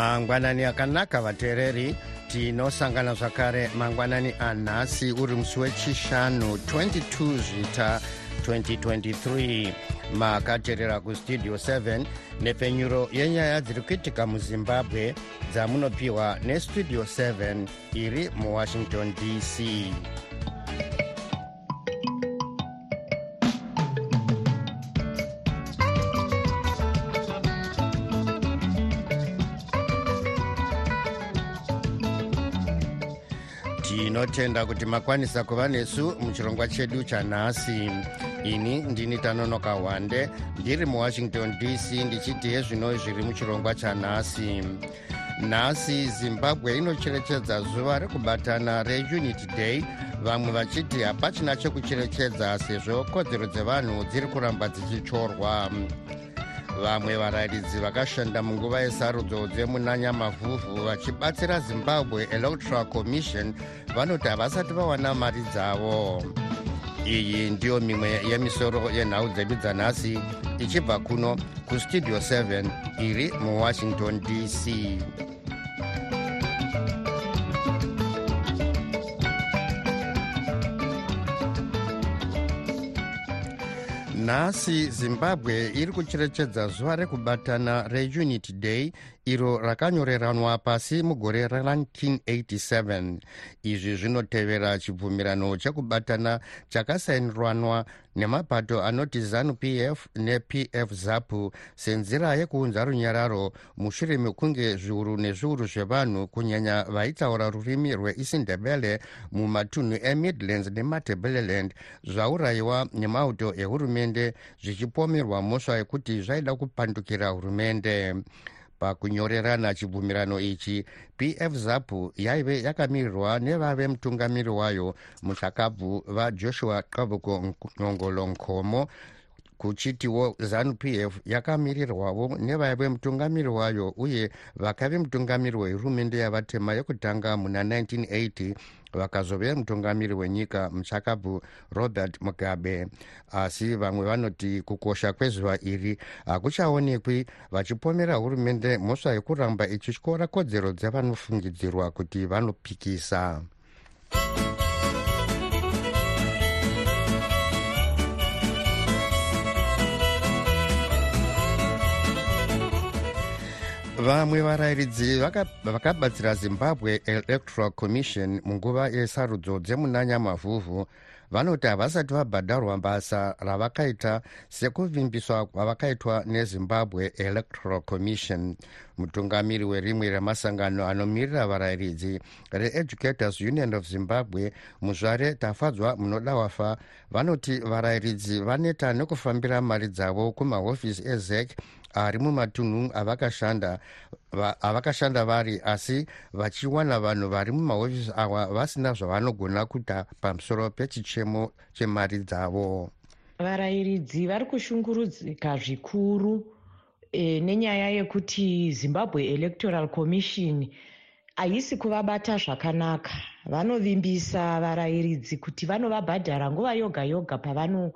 mangwanani akanaka vateereri. Tinosangana zvakare mangwanani anhasi uri musi wechishanu 22 zvita 2023 makateerera kustudio 7 nepfenyuro yenyaya dziri kuitika muzimbabwe dzamunopiwa nestudio 7 iri muwashington dc tinotenda kuti makwanisa kuva nesu muchirongwa chedu chanhasi. Ini ndini tanonoka hwande ndiri muwashington dc ndichiti hezvino zviri muchirongwa chanhasi. Nhasi zimbabwe inocherechedza zuva rekubatana reunity day. Vamwe vachiti hapachina chekucherechedza sezvo kodzero dzevanhu dziri kuramba dzichichorwa vamwe varayiridzi vakashanda munguva yesarudzo dzemunanyamavhuvhu vachibatsira zimbabwe electoral commission vanoti havasati vawana mari dzavo. Iyi ndiyo mimwe yemisoro yenhau dzedu dzanhasi ichibva kuno kustudio 7 iri muwashington dc nhasi zimbabwe iri kucherechedza zuva rekubatana reunity day iro rakanyoreranwa pasi mugore ra1987 izvi zvinotevera chibvumirano chekubatana chakasainiranwa nemapato anoti zanu pf nepf zapu senzira yekuunza runyararo mushure mekunge zviuru nezviuru zvevanhu kunyanya vaitaura rurimi rweisindebele mumatunhu emidlands nematebeleland zvaurayiwa nemauto ehurumende zvichipomerwa mhosva yekuti zvaida kupandukira hurumende pakunyorerana chibvumirano ichi pf zapu yaive yakamirirwa nevave mutungamiri wayo muchakabvu vajoshua qavuko nhongolo nkomo kuchitiwo zanu pf yakamirirwawo nevaive mutungamiri wayo uye vakave mutungamiri wehurumende yavatema yekutanga muna 1980 vakazove mutungamiri wenyika muchakabvu robert mugabe. Asi vamwe vanoti kukosha kwezuva iri hakuchaonekwi vachipomera hurumende mhosva yekuramba ichityora kodzero dzevanofungidzirwa kuti vanopikisa vamwe varayiridzi vakabatsira zimbabwe electoral commission munguva yesarudzo dzemunanyamavhuvhu vanoti havasati vabhadharwa basa ravakaita sekuvimbiswa kwavakaitwa nezimbabwe electoral commission. Mutungamiri werimwe remasangano anomirira varayiridzi reeducators union of zimbabwe muzvare tafadzwa munoda wafa vanoti varayiridzi vaneta nekufambira mari dzavo kumahofisi ezec ari mumatunhu avakashanda avakashanda vari asi vachiwana vanhu vari mumahofisi awa vasina zvavanogona kuita pamusoro pechichemo chemari dzavo. Varayiridzi vari kushungurudzika zvikuru e, nenyaya yekuti zimbabwe electoral commission haisi kuvabata zvakanaka. Vanovimbisa varayiridzi kuti vanovabhadhara nguva yoga yoga pavano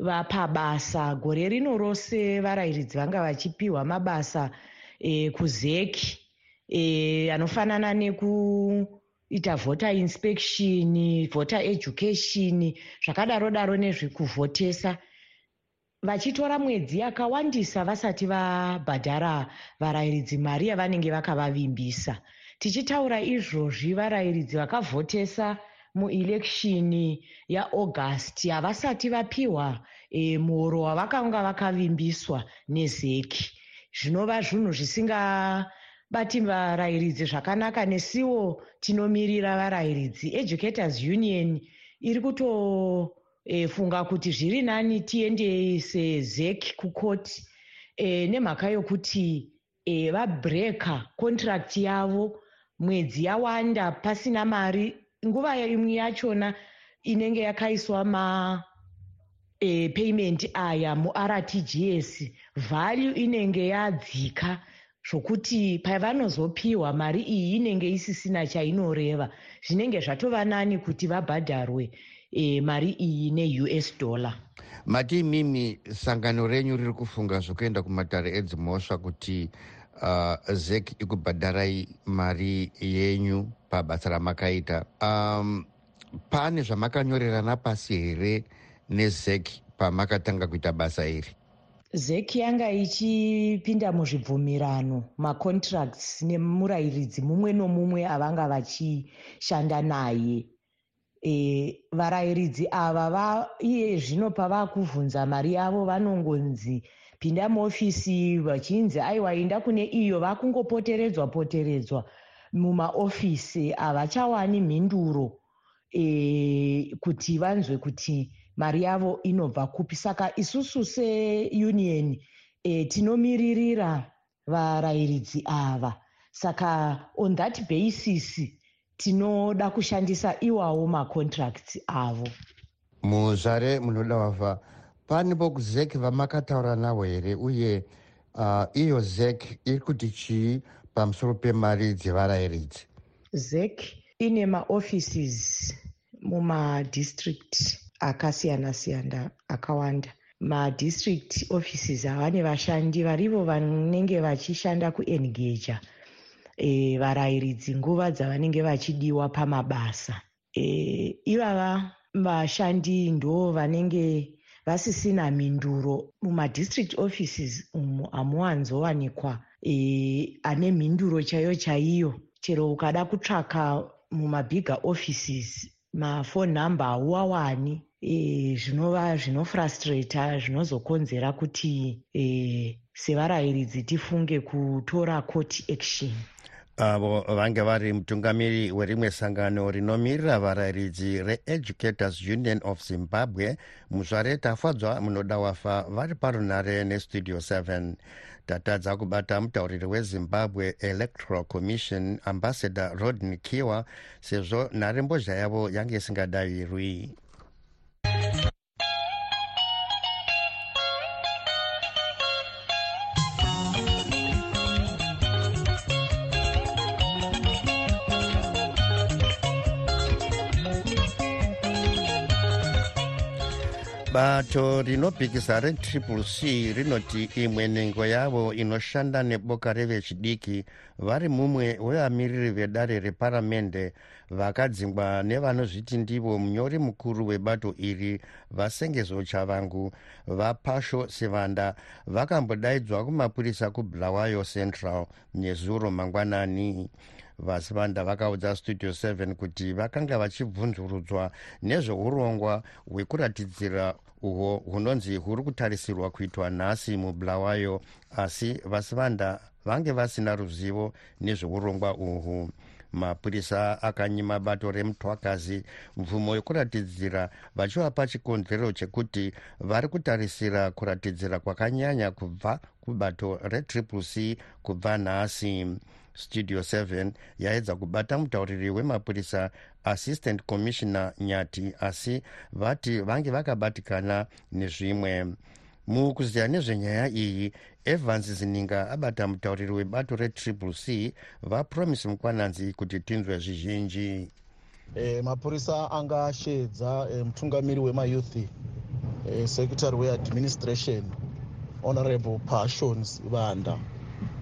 vapabasa gore rino rose varayiridzi vanga vachipiwa mabasa e, kuzeki e, anofanana nekuita voter inspection voter education zvakadaro daro nezvekuvhotesa. Vachitora mwedzi yakawandisa vasati vabhadhara varayiridzi mari yavanenge vakavavimbisa. Tichitaura izvozvi varayiridzi vakavhotesa muelekshini yaaugust havasati vapiwa e, muhoro wavakanga vakavimbiswa nezeki. Zvinova zvinhu zvisingabati varayiridzi zvakanaka nesiwo tinomirira varayiridzi. Educators union iri kutofunga e, kuti zviri nani tiendese zeki kukoti e, nemhaka yokuti e, vabreka contract yavo mwedzi yawanda pasina mari nguva imwe yachona inenge yakaiswa ma e, payment aya murtgs value inenge yadzika zvokuti pavanozopiwa mari iyi inenge isisina chainoreva. Zvinenge zvatova nani kuti vabhadharwe e, mari iyi neus dollar. Mati imimi sangano renyu riri kufunga zvokuenda kumatare edzimhosva kuti uh, zek ikubhadharai mari yenyu pabasa ramakaita. Um, pane zvamakanyorerana pasi here nezek pamakatanga kuita basa iri? Zek yanga ichipinda muzvibvumirano macontracts nemurayiridzi mumwe nomumwe avanga vachishanda naye. E, varayiridzi ava iye zvino pavakuvhunza mari yavo vanongonzi pinda muofisi vachinzi aiwa inda kune iyo vakungopoteredzwa poteredzwa mumaofisi havachawani mhinduro e, kuti vanzwe kuti mari yavo inobva kupi. Saka isusu seunion e, tinomiririra varayiridzi ava. Saka on that basis tinoda kushandisa iwawo macontracts avo. Muzvare munoda wafa panepo kuzek vamakataura navo here uye uh, iyo zek iri kuti chii pamusoro pemari dzevarayiridzi zek ine maoffices mumadistrict akasiyana-siyana akawanda. Madistrict offices havane vashandi varivo vanenge vachishanda kuengaja e, varayiridzi nguva dzavanenge vachidiwa pamabasa. E, ivava vashandi ndo vanenge vasisina mhinduro mumadistrict offices umu hamuwanzowanikwa e, ane mhinduro chaiyo chaiyo chero ukada kutsvaka mumabhigger offices mafone number hauwawani e, zvinova zvinofrustrata zvinozokonzera kuti e, sevarayiridzi tifunge kutora court action. Avo vange vari mutungamiri werimwe sangano rinomirira varayiridzi reeducators union of zimbabwe muzvare tafadzwa munoda wafa vari parunare nestudio 7 tatadza kubata mutauriri wezimbabwe electoral commission ambassador rodney kiwa sezvo nharembozha yavo yange isingadaviri bato rinopikisa retriple c rinoti imwe nhengo yavo inoshanda neboka revechidiki vari mumwe wevamiriri vedare reparamende vakadzingwa nevanozviti ndivo munyori mukuru webato iri vasengezo chavangu vapasho sevanda vakambodaidzwa kumapurisa kubulawayo central nezuro mangwanani vasivanda vakaudza studio 7 kuti vakanga vachibvunzurudzwa nezveurongwa hwekuratidzira uhwo hunonzi huri kutarisirwa kuitwa nhasi mubulawayo asi vasivanda vange vasina ruzivo nezveurongwa uhwu. Mapurisa akanyima bato remutwakazi mvumo yekuratidzira vachivapa chikonzero chekuti vari kutarisira kuratidzira kwakanyanya kubva kubato retriple c kubva nhasi studio 7 yaedza kubata mutauriri wemapurisa assistant commissioner nyati asi vati vange vakabatikana nezvimwe. Mukuziya nezvenyaya iyi evans zininga abata mutauriri webato retriple c vapromise mukwananzi kuti tinzwe zvizhinji. E, mapurisa anga ashedza e, mutungamiri wemayouth e, secretary weadministration honorable passions vanda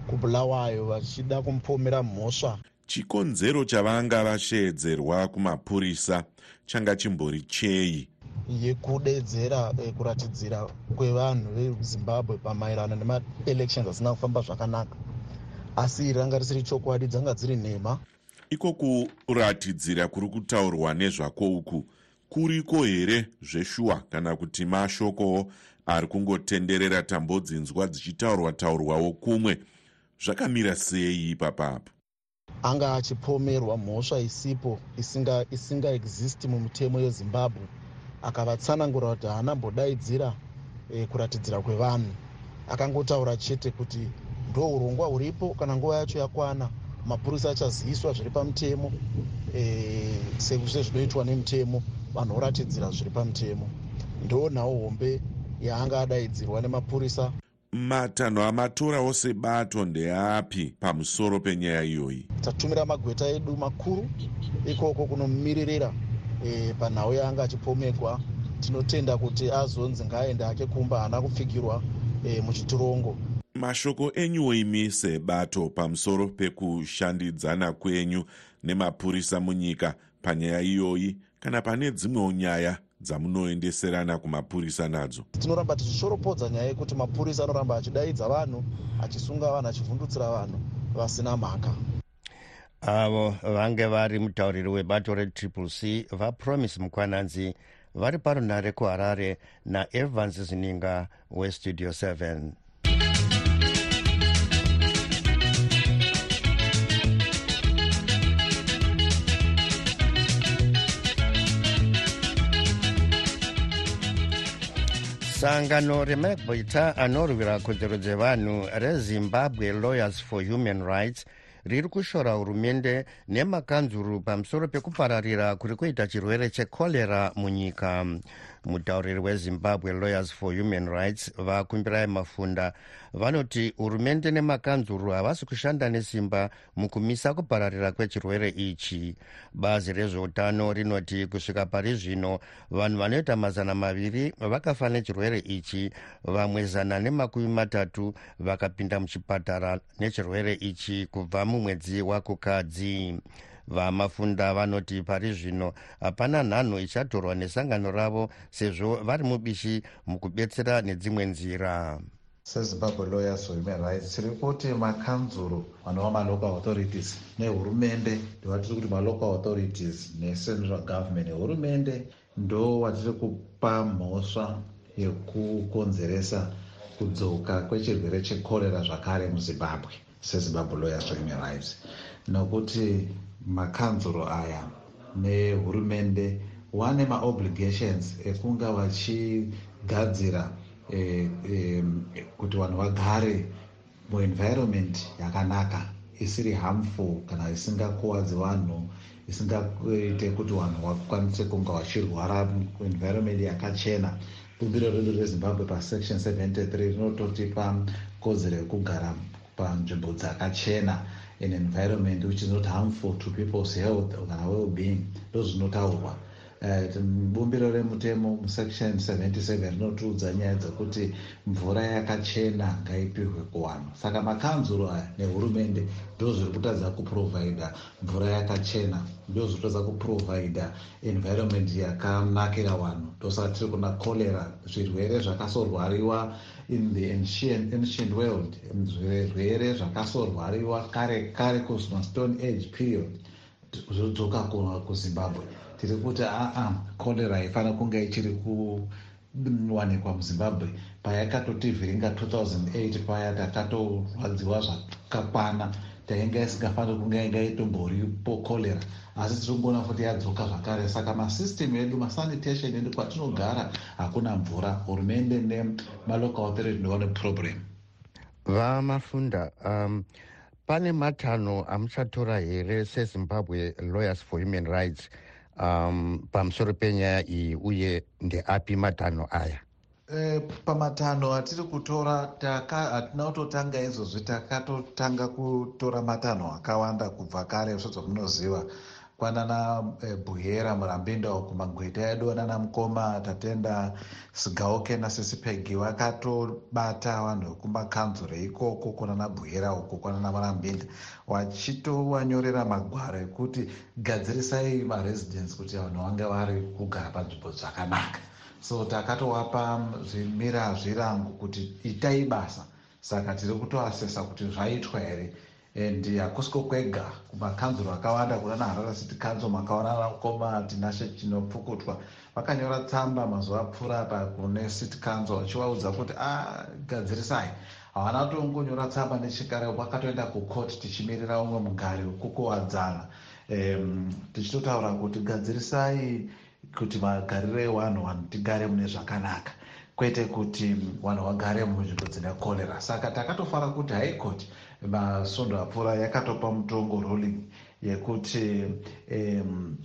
kubulawayo vachida kumupomera mhosva. Chikonzero chavanga vasheedzerwa kumapurisa changa chimbori chei yekudedzera e, kuratidzira kwevanhu vezimbabwe pamaerano nemaelections asina kufamba zvakanaka. Asi iri ranga risiri chokwadi dzanga dziri nhema. Iko kuratidzira kuri kutaurwa nezvako uku kuriko here zveshuwa kana kuti mashokowo ari kungotenderera tambodzinzwa dzichitaurwa taurwawo kumwe zvakamira sei ipapapo? Anga achipomerwa mhosva isipo isingaexisti isinga mumutemo yezimbabwe. Akavatsanangura kuti haana mbodaidzira e, kuratidzira kwevanhu. Akangotaura chete kuti ndo urongwa huripo kana nguva yacho yakwana. Mapurisa achaziviswa zviri pamutemo e, sezvinoitwa nemutemo. Vanhu voratidzira zviri pamutemo. Ndo nhau hombe yaanga adaidzirwa nemapurisa matanho amatorawo sebato ndeapi pamusoro penyaya iyoyi? Tatumira magweta edu makuru. Ikoko kunomiririra e, panhau yaanga achipomegwa. Tinotenda kuti azonzi ngaaende ake kumba haana kupfigirwa e, muchitirongo mashoko enyuwo imi sebato pamusoro pekushandidzana kwenyu nemapurisa munyika panyaya iyoyi kana pane dzimwewo nyaya dzamunoendeserana kumapurisa nadzo tinoramba tichishoropodza nyaya yekuti mapurisa anoramba achidaidza vanhu achisunga vanhu achivhundutsira vanhu vasina mhaka. Avo vange vari mutauriri webato retriple c vapromise mukwananzi vari parunhare kuharare naevans zininga westudio 7 sangano remagwita anorwira kodzero dzevanhu rezimbabwe lawyers for human rights riri kushora hurumende nemakanzuru pamusoro pekupararira kuri kuita chirwere chekorera munyika mutauriri wezimbabwe lawyers for human rights vakumbirai mafunda. Vanoti hurumende nemakanzuru havasi kushanda nesimba mukumisa kupararira kwechirwere ichi. Bazi rezveutano rinoti kusvika pari zvino vanhu vanoita mazana maviri vakafa nechirwere ichi vamwe zana nemakumi matatu vakapinda muchipatara nechirwere ichi kubva mumwedzi wakukadzi vamafunda vanoti pari zvino hapana nhanho ichatorwa nesangano ravo sezvo vari mubishi mukubetsera nedzimwe nzira. Sezimbabwe lawyers for human rights tiri kuti makanzuro vanova malocal authorities nehurumende. Ndovatiri kuti malocal authorities necentral government hurumende ndo watiri kupa mhosva yekukonzeresa kudzoka kwechirwere chekorera zvakare muzimbabwe sezimbabwe lawyers for human rights. Nokuti makanzuro aya nehurumende vane maobligations ekunga vachigadzira e, e, kuti vanhu vagare muenvironment yakanaka isiri harmful kana isingakuwadzi vanhu isingaite kuti vanhu vakwanise kunga vachirwara muenvironment yakachena. Bumbiro redu rezimbabwe pasection 73 rinototipa kodzero yekugara panzvimbo dzakachena an environment which is not harmful to people's health kana well-being. Ndo zvinotaurwa bumbiro remutemo musection 77 rinotiudza nyaya dzekuti mvura yakachena ngaipihwe kuvanhu saka makanzuro aya nehurumende ndo zviri kutadza kuprovhaidha mvura yakachena ndo zviri kutadza kuprovhaidha environment yakanakira vanhu ndosaka tiri kuna cholera zvirwere zvakasorwariwa in the ancient, ancient world zvirwere zvakasorwariwa kare kare kusmastone age period zvodzoka kuzimbabwe tiri kuti aa cholera haifanira kunge ichiri kuwanikwa muzimbabwe. Payakatotivhiringa 2008 paya takatorwadziwa zvakakwana. Tainga isingafaniri kunge inga itomboripo cholera. Asi tiri kuona futi yadzoka zvakare. Saka masystem edu masanitation edu kwatinogara hakuna mvura. Hurumende nemalocal authority ndovane problem vamafunda um, pane matanho amuchatora here sezimbabwe lawyers for human rights um, pamusoro penyaya iyi uye ndeapi matanho aya? E, pamatanho atiri kutora hatina kutotanga izvozvi takatotanga kutora matanho akawanda kubva kare sezvamunoziva kwanana e, buyera murambindo kumagweta edu nana mukoma tatenda sigauke nasisipegi vakatobata vanhu vekumakanzuro ikoko kunana buyera uko kwanana murambinda vachitovanyorera magwaro ekuti gadzirisai maresidence kuti vanhu vange vari kugara panzvimbo zvakanaka. So takatowapa zvimira zvirangu kuti itai basa. Saka tiri kutoasesa kuti zvaitwa here and hakusiko kwega kumakanzuro akawanda kunana harara city council makaonana koma tinashe chinopfukutwa vakanyora tsamba mazuva apfuura apa kune city council vachivaudza kuti agadzirisai havana kutongonyora tsamba nechikare vakatoenda kucourt tichimirira umwe mugari wekukuwadzana um, tichitotaura kuti gadzirisai kuti magariro evanhu vanhu tigare mune zvakanaka. Kwete kuti vanhu vagare munzvimbo dzine cholera. Saka takatofara kuti court masvondo apfuura yakatopa mutongo ruling yekuti um,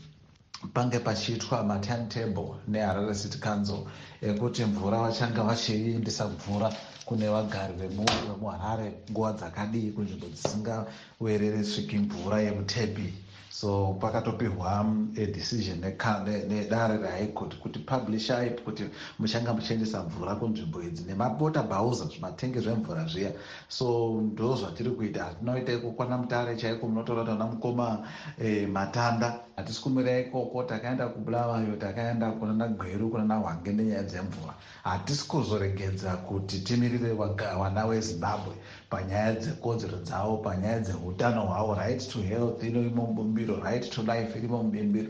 pange pachiitwa matimetable neharare city council ekuti mvura vachanga vachiendesa mvura kune vagari vemuharare nguva dzakadii kunzvimbo dzisingawerere sviki mvura yemutepi so pakatopihwa adecision nedare rehighcourt kuti publishai kuti muchanga muchiendesa mvura kunzvimbo idzi nemabota bhauza zvimatenge zvemvura zviya. So ndo zvatiri kuita hatinoita ikokwana mutare chaiko munotaura tana mukoma e, matanda. Hatisi kumira ikoko takaenda kubulawayo takaenda kunana gweru kunana hwange nenyaya dzemvura. Hatisi kuzoregedza kuti timirire vana vezimbabwe panyaya dzekodzero dzavo panyaya dzeutano hwavo right to health inoimo mubumbiro right to life irimo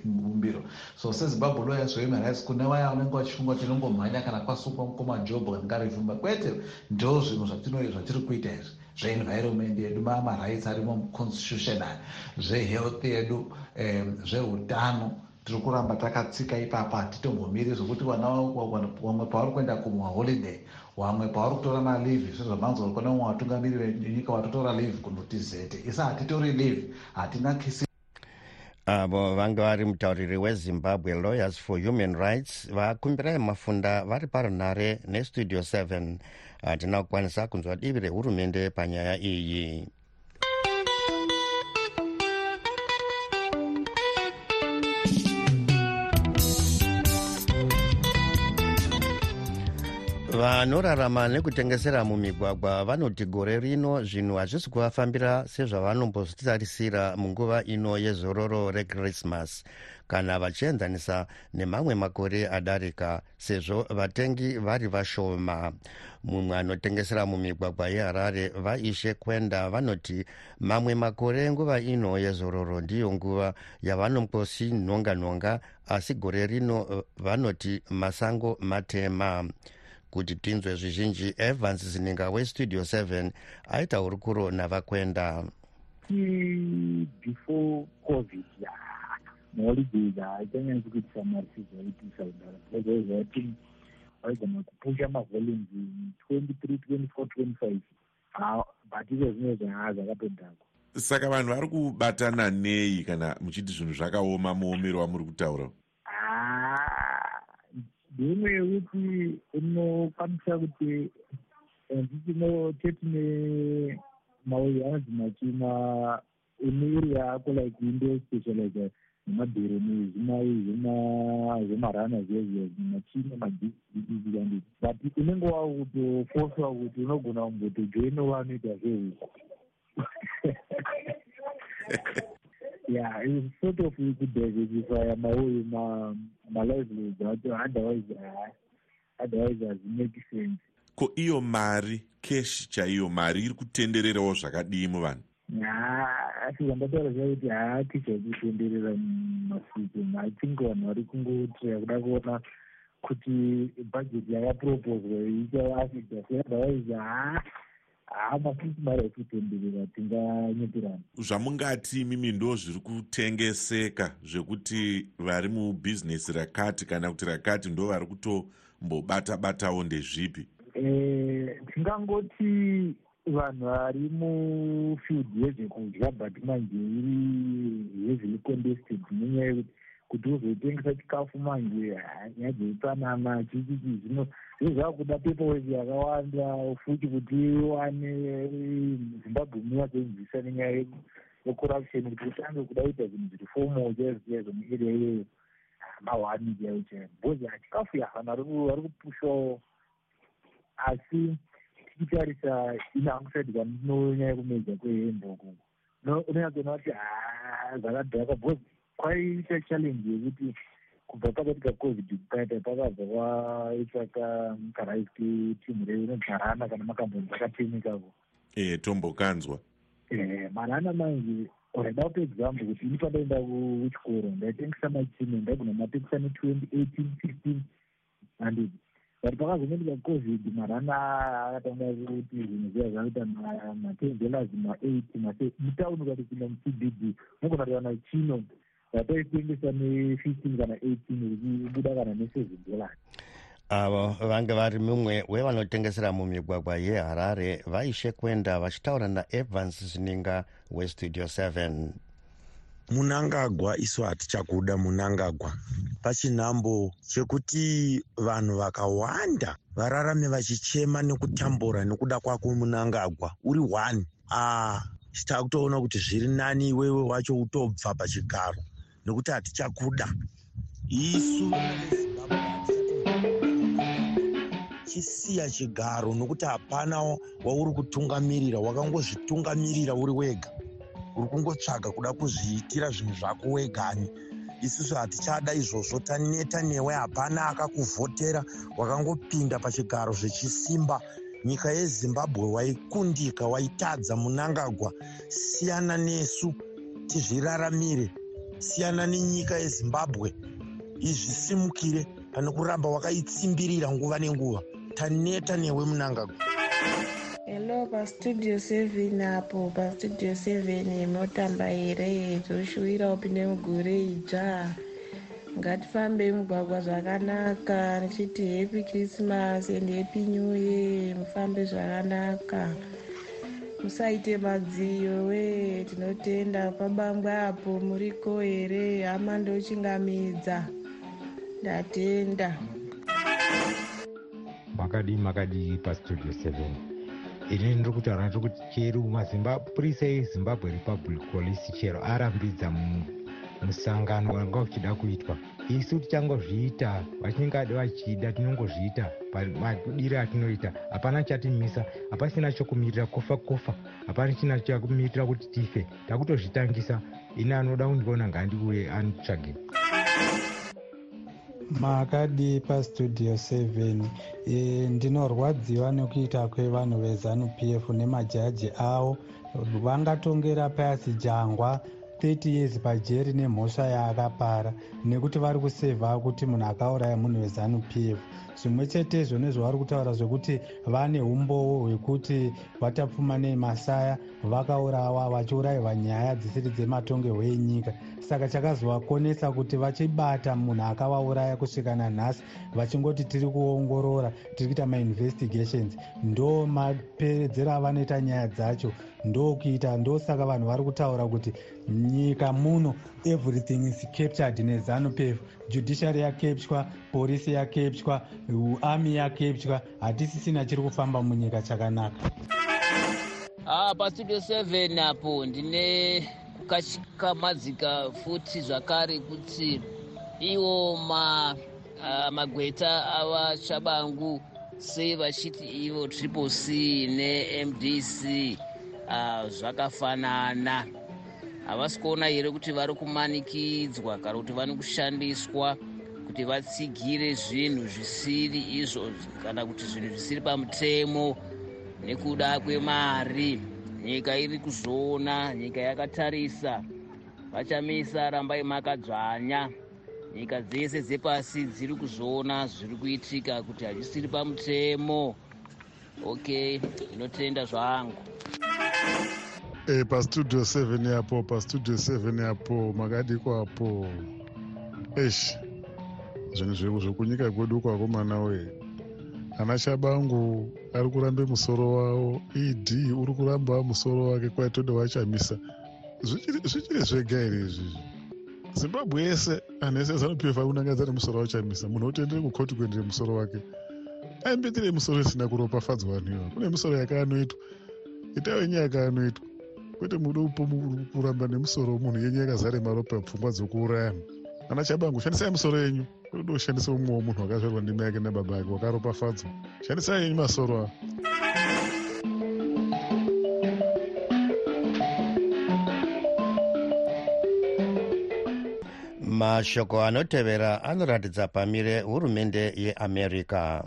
mubumbiro so sezimbabwe lawyers women rights kune vaya vanenge vachifunga kuti inongomhanya kana kwasungwa mukoma job kangarifumba kwete ndo zvinhu zvatiri kuita izvi. Zveenvironment yedu mamarights arimo muconstitution aya zvehealth yedu zveutano tiri kuramba takatsika ipapo hatitombomiri zvokuti vana vamwe pavari kuenda kumwa holiday vamwe pavari kutora malivhi zvo zvamhanzo uri kuona umwe vatungamiriri venyika vatotora livhi kunotizete isi hatitori livhi hatina kisi avo vanga vari mutauriri wezimbabwe lawyers for human rights vakumbirai mafunda vari parunhare nestudio 7 hatina kukwanisa kunzwa divi rehurumende panyaya iyi vanorarama nekutengesera mumigwagwa vanoti gore rino zvinhu hazvisi kuvafambira sezvavanombozvitarisira munguva ino yezororo rekrismas kana vachienzanisa nemamwe makore adarika sezvo vatengi vari vashoma. Mumwe anotengesera mumigwagwa yeharare vaishe kwenda vanoti mamwe makore nguva ino yezororo ndiyo nguva yavanombosi nhonga asi gore rino vanoti masango matema kuti tinzwe zvizhinji. Evans zininga westudio 7 aita hurukuro navakwenda. Before covid maholidays haichanyanisi kuitisa mari sizoitisa kudara zvaiti vaigona kupusha mavolumes 23 24 25 but izvo zvino zvaa zvakatodhakwa saka vanhu vari kubatana nei kana muchiti zvinhu zvakaoma muomero wamuri kutaura ndimwe yekuti unokwanisa kuti ndichinotetine mauyi anonzi machina emiri yako like indo specialize nemabhero nezvemarana zvezvo machina madidii kandi but unenge wakutofoswa kuti unogona kumbotojoina vanoita zvehuku yeah it's sort of kudiversifya mauyi malivelihood acho otherwise otherwise hazimake sense. Ko iyo mari keshi chaiyo mari iri kutendererawo zvakadii muvanhu? Asi zvandataura zva kuti haati zvakutenderera mumasiku mathingi vanhu vari kungotraya kuda kuona kuti bhajeti yakapropozwa ichaafita se otherwise haa hamafisi mari yekutenderera tinganyeperana zvamungati imimi ndo zviri kutengeseka zvekuti vari mubhizinesi rakati kana kuti rakati ndo vari kutombobata batawo ndezvipi? Tingangoti vanhu vari mufield yezvekudya but manje iri heavily contested nenyaya yekuti kuti uzotengesa chikafu manje nyaya dzeutsanana chichichi zvino zvo zvakuda paperwork yakawanda futi kuti iwane zimbabwe munyatsoinzwisa nenyaya yecorruption kuti utange kuda kuita zvinhu zviri fomo chaizvo chaizvo muarea iyoyo. Mahwani chaivo chaivo bcause chikafu ya vanhu vari kupushwawo asi tichitarisa inaangusadika nonyaya yekumedza kwehembe uku. Unonyatsoona kuti ha zvakadhaka bcause kwaita challenge yekuti kubva pakaitika covid kukaita pakabva kwaitsvaka karaiti timu reinogharana kana makamboni dzakatemikako e tombokanzwa. E marana manje raida kupa example kuti ini pandaenda kuchikoro ndaitengesa machine ndaigona matengesa ne20 18 15 hundred but pakazonotika covid marana akatanga kuti zvinhu zviya zvakuita matenzelas ma8 mase mutauni ukati kupinda mucbd unogona kuwana chino yataitengesa ne15 kana 18 uchibuda kana ne7 dollars avo vange vari mumwe wevanotengesera mumigwagwa yeharare vaishe kwenda vachitaura naevans zvininga westudio 7 munangagwa isu hatichakuda munangagwa. Pachinhambo chekuti vanhu vakawanda vararame vachichema nekutambura nekuda kwako munangagwa. Uri one. Ah, chitakutoona kuti zviri nani iwewe wacho utobva pachigaro nekuti hatichakuda isu chisiya chigaro nokuti hapana wauri kutungamirira wakangozvitungamirira uri wega. Uri kungotsvaga kuda kuzviitira zvinhu zvako wegani. Isusu hatichada izvozvo taneta newe hapana akakuvhotera wakangopinda pachigaro zvechisimba. Nyika yezimbabwe waikundika waitadza munangagwa. Siyana nesu tizviraramire siyana nenyika yezimbabwe izvisimukire pane kuramba wakayitsimbirira nguva nenguva taneta newe munangagwa hello pastudio seven apo pastudio seven munotamba here zoshuwira upinde mugore idzva ngatifambe mugwagwa zvakanaka nichiti happy christmas and happy new year mufambe zvakanaka musaite madziyo we tinotenda. Pabangwe apo muriko here hama ndochingamidza. Ndatenda. Makadii makadii pastudio 7 ini ndiri kutaura ndiri kuti chero purisa yezimbabwe republic police chero arambidza musangano wanga uchida kuitwa isu tichangozviita vachinge vachida tinongozviita madiri atinoita hapana chatimisa hapasina chokumirira kofa kofa hapana china chakumirira kuti tife. Takutozvitangisa ini anoda kundiona ngandiuye anditsvage makadi pastudio 7 e, ndinorwadziwa nekuita kwevanhu vezanu p f nemajaji avo. Vangatongera pasi jangwa 30 years pajeri nemhosva yaakapara nekuti vari kusevha kuti munhu akauraya munhu wezanu p f. Zvimwe chetezvo nezvavari kutaura zvekuti vane umbowo hwekuti vatapfuma nemasaya vakaurawa vachiurayiwa nyaya dzisiri dzematongerwo enyika saka chakazovakonesa kuti vachibata munhu akavauraya kusvika nanhasi vachingoti tiri kuongorora tiri kuita mainvestigations. Ndo maperedzero avanoita nyaya dzacho ndokuita ndosaka vanhu vari kutaura kuti nyika muno everything is captured nezanup f judiciary yakeptywa polisi yakeptywa army yakeptywa hatisisina chiri kufamba munyika chakanaka. Ah, pastudio 7 apo ndine kukashikamadzika futi zvakare kuti ivo ma, uh, magweta avachabangu sei vachiti ivo triple c nemdc uh, zvakafanana. Havasi kuona here kuti vari kumanikidzwa kana kuti vani kushandiswa kuti vatsigire zvinhu zvisiri izvo kana kuti zvinhu zvisiri pamutemo nekuda kwemari nyika iri kuzoona nyika yakatarisa. Vachamisa rambai makadzvanya nyika dzese dzepasi dziri kuzoona zviri kuitika kuti hazvisiri pamutemo. Ok inotenda zvangu. E, pastudio 7 yapo pastudio 7 yapo makadiko apo. Esh zvinhu zvekunyika kwedu kwakomana wee ana chabangu ari kurambe musoro wavo. Ed uri kuramba musoro wake kwaitode wachamisa zvichiri zvega here izvizvi zimbabwe yese anhu ese zanup f akunangadza nemusoro wachamisa. Munhu otendere kukoti kuendere musoro wake. Aimbetire musoro isina kuropafadzwa vanhu iva kune misoro yakaanoitwa itaiwo yenye yakaanoitwa kwete mude upo kuramba nemusoro munhu yenye yakazare maropa pfungwa dzokuuraya munhu ana chabangu shandisai musoro yenyu kunoda kushandisa umwewo munhu wakazvarwa ndima yake nababa yake wakaropafadzwa shandisai yenyu masoro avo. Mashoko anotevera anoratidza pamire hurumende yeamerica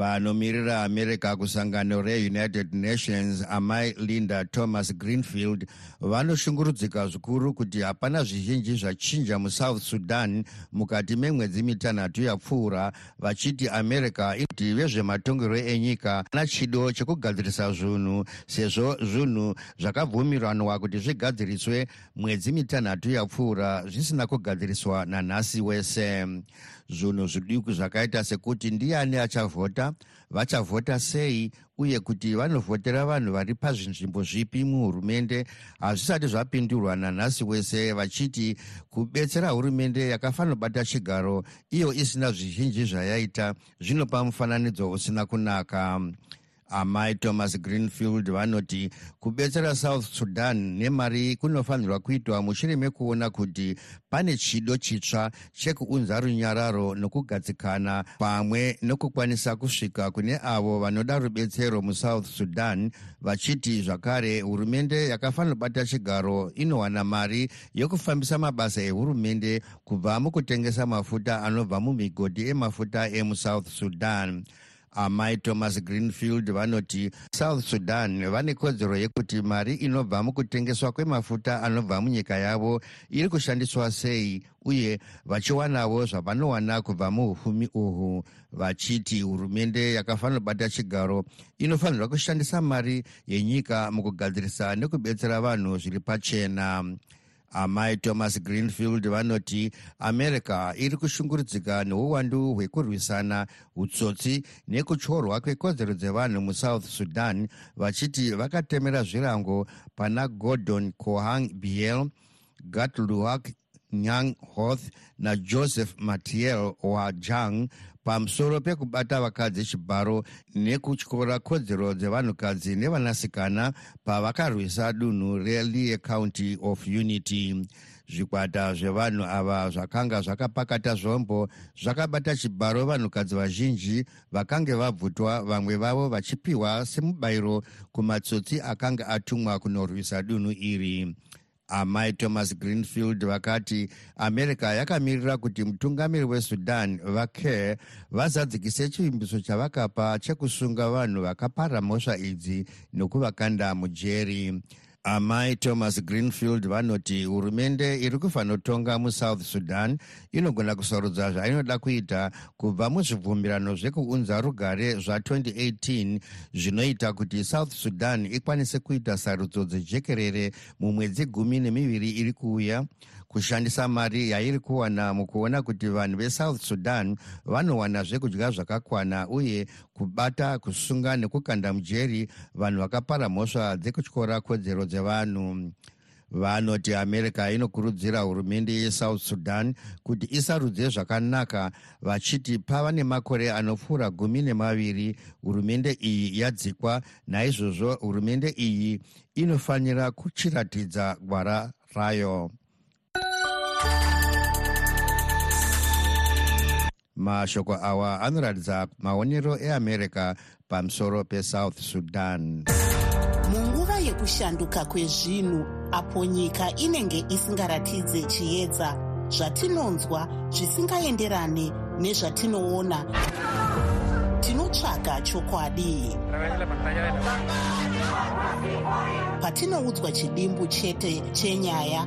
vanomiririra america kusangano reunited nations amai linda thomas greenfield vanoshungurudzika zvikuru kuti hapana zvizhinji zvachinja musouth sudan mukati memwedzi mitanhatu yapfuura vachiti america kuti vezvematongerwo enyika ana chido chekugadzirisa zvinhu sezvo zvinhu zvakabvumiranwa kuti zvigadziriswe mwedzi mitanhatu yapfuura zvisina kugadziriswa nanhasi wese. Zvinhu zviduku zvakaita sekuti ndiani achavhota vachavhota sei uye kuti vanovhotera vanhu vari pazvinzvimbo zvipi muhurumende. Hazvisati zvapindurwa nanhasi wese vachiti kubetsera hurumende yakafanira kubata chigaro iyo isina zvizhinji zvayaita. Zvinopa mufananidzo usina kunaka amai thomas greenfield vanoti kubetsera south sudan nemari kunofanirwa kuitwa mushure mekuona kuti pane chido chitsva chekuunza runyararo nokugadzikana pamwe nokukwanisa kusvika kune avo vanoda rubetsero musouth sudan vachiti zvakare hurumende yakafanira kubata chigaro inowana mari yokufambisa mabasa ehurumende kubva mukutengesa mafuta anobva mumigodhi emafuta emusouth sudan amai thomas greenfield vanoti south sudan vane kodzero yekuti mari inobva mukutengeswa kwemafuta anobva munyika yavo iri kushandiswa sei uye vachiwanawo zvavanowana kubva muupfumi uhwu vachiti hurumende yakafanira kubata chigaro inofanirwa kushandisa mari yenyika mukugadzirisa nekubetsera vanhu zviri pachena amai thomas greenfield vanoti america iri kushungurudzika neuwandu hwekurwisana utsotsi nekutyorwa kwekodzero dzevanhu musouth sudan vachiti vakatemera zvirango pana gordon cohang biel gatluak nyang hoth najoseph matiel wajang pamusoro pekubata vakadzi chibharo nekutyora kodzero dzevanhukadzi nevanasikana pavakarwisa dunhu relie county of unity. Zvikwata zvevanhu ava zvakanga zvakapakata zvombo zvakabata chibharo vanhukadzi vazhinji vakange vabvutwa vamwe vavo vachipiwa semubayiro kumatsotsi akanga atumwa kunorwisa dunhu iri amai thomas greenfield vakati america yakamirira kuti mutungamiri wesudan vacare vazadzikise chivimbiso chavakapa chekusunga vanhu vakapara mhosva idzi nokuvakanda mujeri amai thomas greenfield vanoti hurumende iri kufanotonga musouth sudan inogona kusarudza zvainoda kuita kubva muzvibvumirano zvekuunza rugare zva2018 zvinoita kuti south sudan ikwanise kuita sarudzo dzejekerere mumwedzi gumi nemiviri iri kuuya kushandisa mari yairi kuwana mukuona kuti vanhu vesouth sudan vanowana zvekudya zvakakwana uye kubata kusunga nekukanda mujeri vanhu vakapara mhosva dzekutyora kodzero dzevanhu. Vanoti america inokurudzira hurumende yesouth sudan kuti isarudze zvakanaka vachiti pava nemakore anopfuura gumi nemaviri hurumende iyi yadzikwa. Naizvozvo hurumende iyi inofanira kuchiratidza gwara rayo mashoko awa anoratidza maonero eamerica pamusoro pesouth sudan. Munguva yekushanduka kwezvinhu apo nyika inenge isingaratidze chiedza zvatinonzwa zvisingaenderane nezvatinoona. Tinotsvaga chokwadi. Patinoudzwa chidimbu chete chenyaya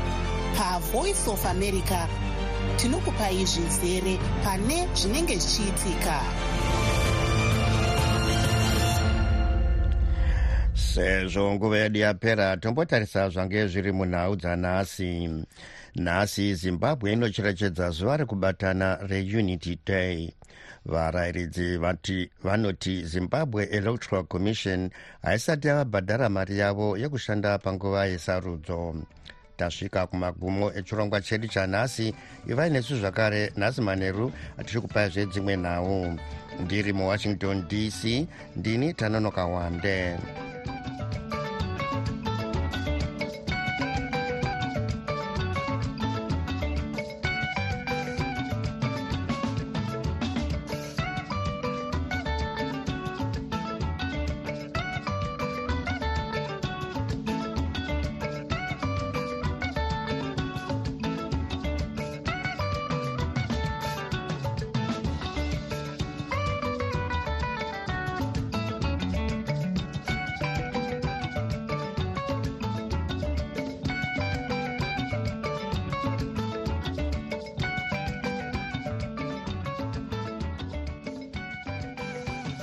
pavoice of america. Tinokupai zvizere pane zvinenge zvichiitika. Sezvo nguva yedu yapera tombotarisa zvange zviri munhau dzanhasi. Nhasi zimbabwe inocherechedza zuva rekubatana reunity day. Varayiridzi vanoti zimbabwe electoral commission haisati yavabhadhara mari yavo yekushanda panguva yesarudzo tasvika kumagumo echirongwa chedu chanhasi. Ivai nesu zvakare nhasi manheru tichi kupai zvedzimwe nhau. Ndiri muwashington dc ndini tanonoka wande